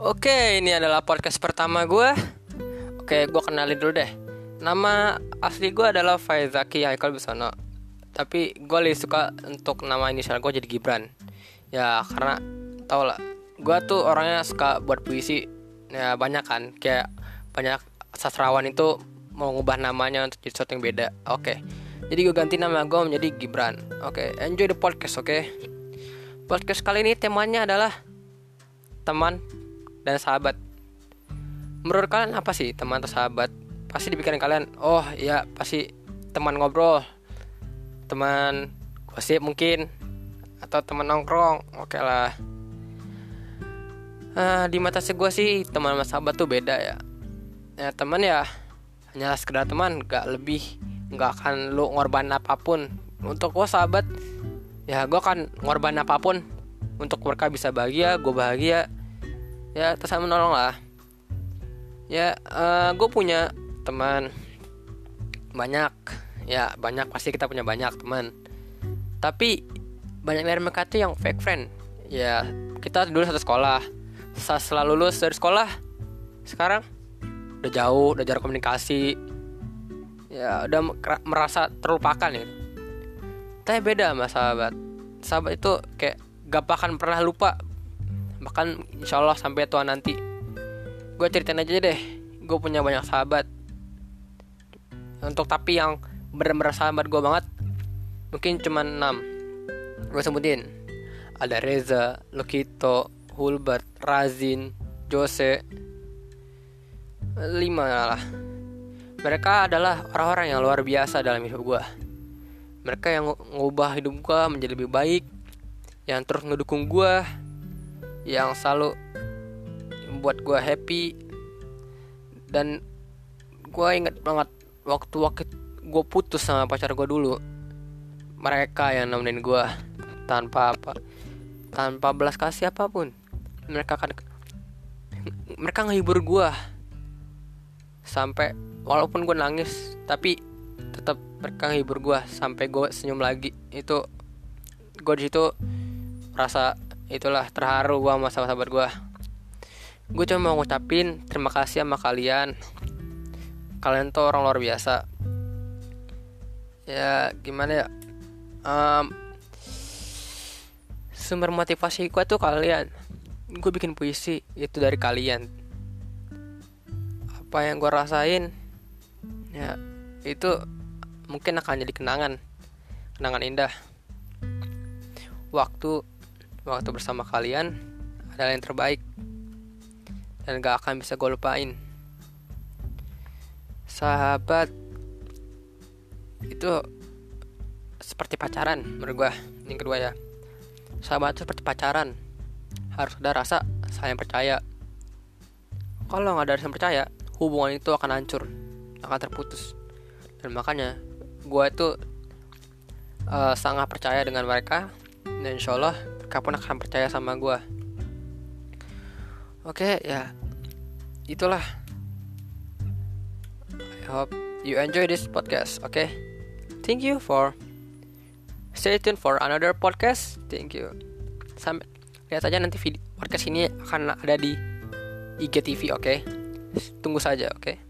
Oke, ini adalah podcast pertama gue. Oke, gue kenalin dulu deh. Nama asli gue adalah Faizaki Haikal Bisono. Tapi gue lebih suka untuk nama inisial gue jadi Gibran. Ya, karena tau lah, gue tuh orangnya suka buat puisi. Ya banyak kan, kayak banyak sastrawan itu mau ngubah namanya untuk jadi sesuatu yang beda. Oke, jadi gue ganti nama gue menjadi Gibran. Oke, enjoy the podcast, oke? Podcast kali ini temanya adalah teman dan sahabat. Menurut kalian apa sih teman atau sahabat? Pasti dipikirin kalian, oh ya pasti teman ngobrol, teman gosip mungkin, atau teman nongkrong, oke lah. Uh, di mata gue sih teman sama sahabat tuh beda ya. Ya teman ya hanya sekedar teman, gak lebih, gak akan lu ngorban apa pun. Untuk gue sahabat, ya gue akan ngorban apa pun untuk mereka bisa bahagia, gue bahagia, ya terus menolong lah. Ya uh, gue punya teman. Banyak. Ya banyak. Pasti kita punya banyak teman. Tapi banyak dari mereka tuh yang fake friend. Ya kita dulu satu sekolah. Setelah lulus dari sekolah sekarang udah jauh udah jarak komunikasi. Ya udah merasa terlupakan ya. Tapi beda sama sahabat. Sahabat itu kayak gak akan pernah lupa bahkan insya Allah sampai tua nanti. Gue ceritain aja deh gue punya banyak sahabat. Untuk tapi yang bener-bener sahabat gue banget mungkin cuma 6 gue sebutin. Ada Reza, Lokito, Hulbert, Razin, Jose. Lima lah. Mereka adalah orang-orang yang luar biasa dalam hidup gue mereka yang ngubah hidup gue menjadi lebih baik yang terus ngedukung gue yang selalu membuat gue happy. Dan gue inget banget waktu waktu gue putus sama pacar gue dulu. Mereka yang nemenin gue tanpa apa tanpa belas kasih apa pun. Mereka kan mereka ngehibur gue sampai walaupun gue nangis tapi tetap mereka ngehibur gue sampai gue senyum lagi. Itu gue di situ rasa itulah terharu gue sama sahabat-sahabat gue gue cuma mau ngucapin terima kasih sama kalian. Kalian tuh orang luar biasa. Ya gimana ya? Um, sumber motivasi gue tuh kalian. Gue bikin puisi itu dari kalian. Apa yang gue rasain ya itu mungkin akan jadi kenangan. Kenangan indah. Waktu waktu bersama kalian adalah yang terbaik. Dan gak akan bisa gue lupain. Sahabat itu seperti pacaran menurut gue yang kedua ya. Sahabat itu seperti pacaran. Harus ada rasa saling percaya. Kalau nggak ada rasa percaya hubungan itu akan hancur akan terputus. Dan makanya gue itu uh, sangat percaya dengan mereka. Dan insya Allah pun akan percaya sama gue oke ya itulah I hope you enjoy this podcast oke okay? thank you for stay tuned for another podcast thank you sampai lihat aja nanti video podcast ini akan ada di IGTV oke okay? tunggu saja oke okay?